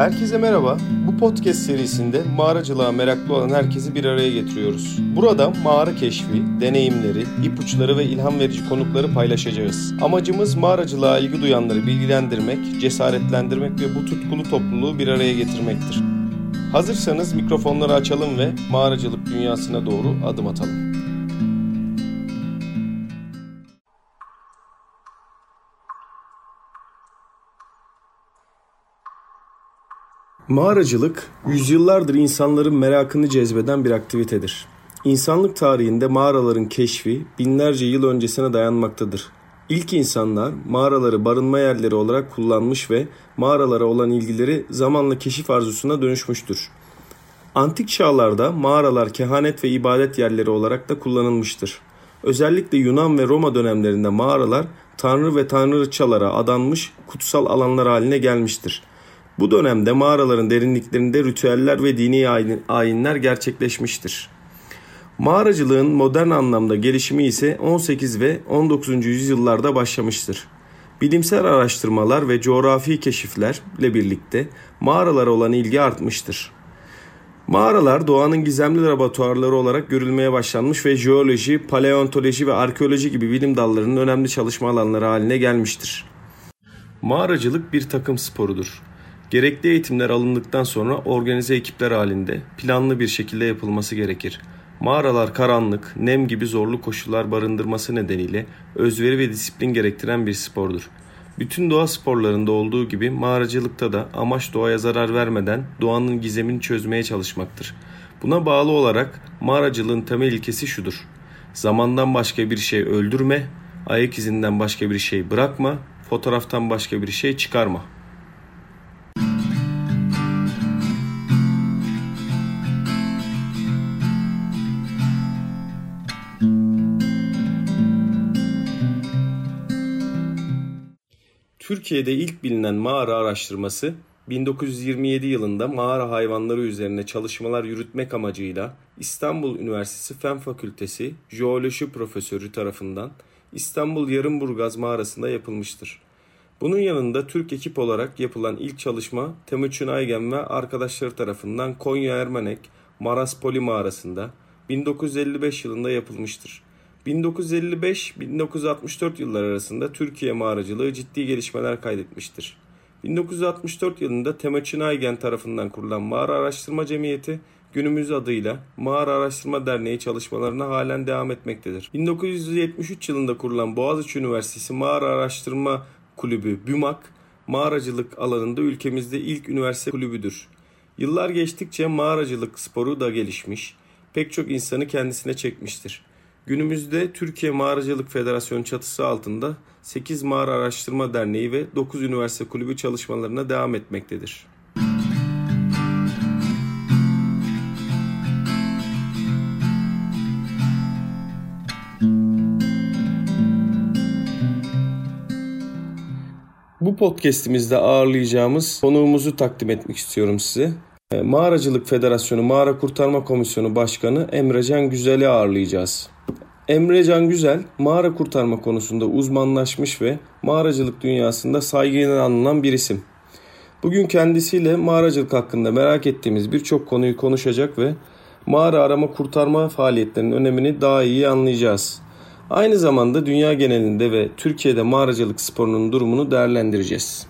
Herkese merhaba. Bu podcast serisinde mağaracılığa meraklı olan herkesi bir araya getiriyoruz. Burada mağara keşfi, deneyimleri, ipuçları ve ilham verici konukları paylaşacağız. Amacımız mağaracılığa ilgi duyanları bilgilendirmek, cesaretlendirmek ve bu tutkulu topluluğu bir araya getirmektir. Hazırsanız mikrofonları açalım ve mağaracılık dünyasına doğru adım atalım. Mağaracılık, yüzyıllardır insanların merakını cezbeden bir aktivitedir. İnsanlık tarihinde mağaraların keşfi binlerce yıl öncesine dayanmaktadır. İlk insanlar mağaraları barınma yerleri olarak kullanmış ve mağaralara olan ilgileri zamanla keşif arzusuna dönüşmüştür. Antik çağlarda mağaralar kehanet ve ibadet yerleri olarak da kullanılmıştır. Özellikle Yunan ve Roma dönemlerinde mağaralar tanrı ve tanrıçalara adanmış kutsal alanlar haline gelmiştir. Bu dönemde mağaraların derinliklerinde ritüeller ve dini ayinler gerçekleşmiştir. Mağaracılığın modern anlamda gelişimi ise 18 ve 19. yüzyıllarda başlamıştır. Bilimsel araştırmalar ve coğrafi keşiflerle birlikte mağaralara olan ilgi artmıştır. Mağaralar doğanın gizemli laboratuvarları olarak görülmeye başlanmış ve jeoloji, paleontoloji ve arkeoloji gibi bilim dallarının önemli çalışma alanları haline gelmiştir. Mağaracılık bir takım sporudur. Gerekli eğitimler alındıktan sonra organize ekipler halinde planlı bir şekilde yapılması gerekir. Mağaralar karanlık, nem gibi zorlu koşullar barındırması nedeniyle özveri ve disiplin gerektiren bir spordur. Bütün doğa sporlarında olduğu gibi mağaracılıkta da amaç doğaya zarar vermeden doğanın gizemini çözmeye çalışmaktır. Buna bağlı olarak mağaracılığın temel ilkesi şudur. Zamandan başka bir şey öldürme, ayak izinden başka bir şey bırakma, fotoğraftan başka bir şey çıkarma.'' Türkiye'de ilk bilinen mağara araştırması 1927 yılında mağara hayvanları üzerine çalışmalar yürütmek amacıyla İstanbul Üniversitesi Fen Fakültesi Jeoloji Profesörü tarafından İstanbul Yarımburgaz mağarasında yapılmıştır. Bunun yanında Türk ekip olarak yapılan ilk çalışma Temuçin Aygen ve arkadaşları tarafından Konya Ermenek Maraspoli mağarasında 1955 yılında yapılmıştır. 1955-1964 yılları arasında Türkiye mağaracılığı ciddi gelişmeler kaydetmiştir. 1964 yılında Temuçin Aygen tarafından kurulan Mağara Araştırma Cemiyeti günümüz adıyla Mağara Araştırma Derneği çalışmalarına halen devam etmektedir. 1973 yılında kurulan Boğaziçi Üniversitesi Mağara Araştırma Kulübü BÜMAK, mağaracılık alanında ülkemizde ilk üniversite kulübüdür. Yıllar geçtikçe mağaracılık sporu da gelişmiş, pek çok insanı kendisine çekmiştir. Günümüzde Türkiye Mağaracılık Federasyonu çatısı altında 8 Mağara Araştırma Derneği ve 9 üniversite kulübü çalışmalarına devam etmektedir. Bu podcast'imizde ağırlayacağımız konuğumuzu takdim etmek istiyorum size. Mağaracılık Federasyonu Mağara Kurtarma Komisyonu Başkanı Emrecan Güzel'i ağırlayacağız. Emre Can Güzel mağara kurtarma konusunda uzmanlaşmış ve mağaracılık dünyasında saygıyla anılan bir isim. Bugün kendisiyle mağaracılık hakkında merak ettiğimiz birçok konuyu konuşacak ve mağara arama kurtarma faaliyetlerinin önemini daha iyi anlayacağız. Aynı zamanda dünya genelinde ve Türkiye'de mağaracılık sporunun durumunu değerlendireceğiz.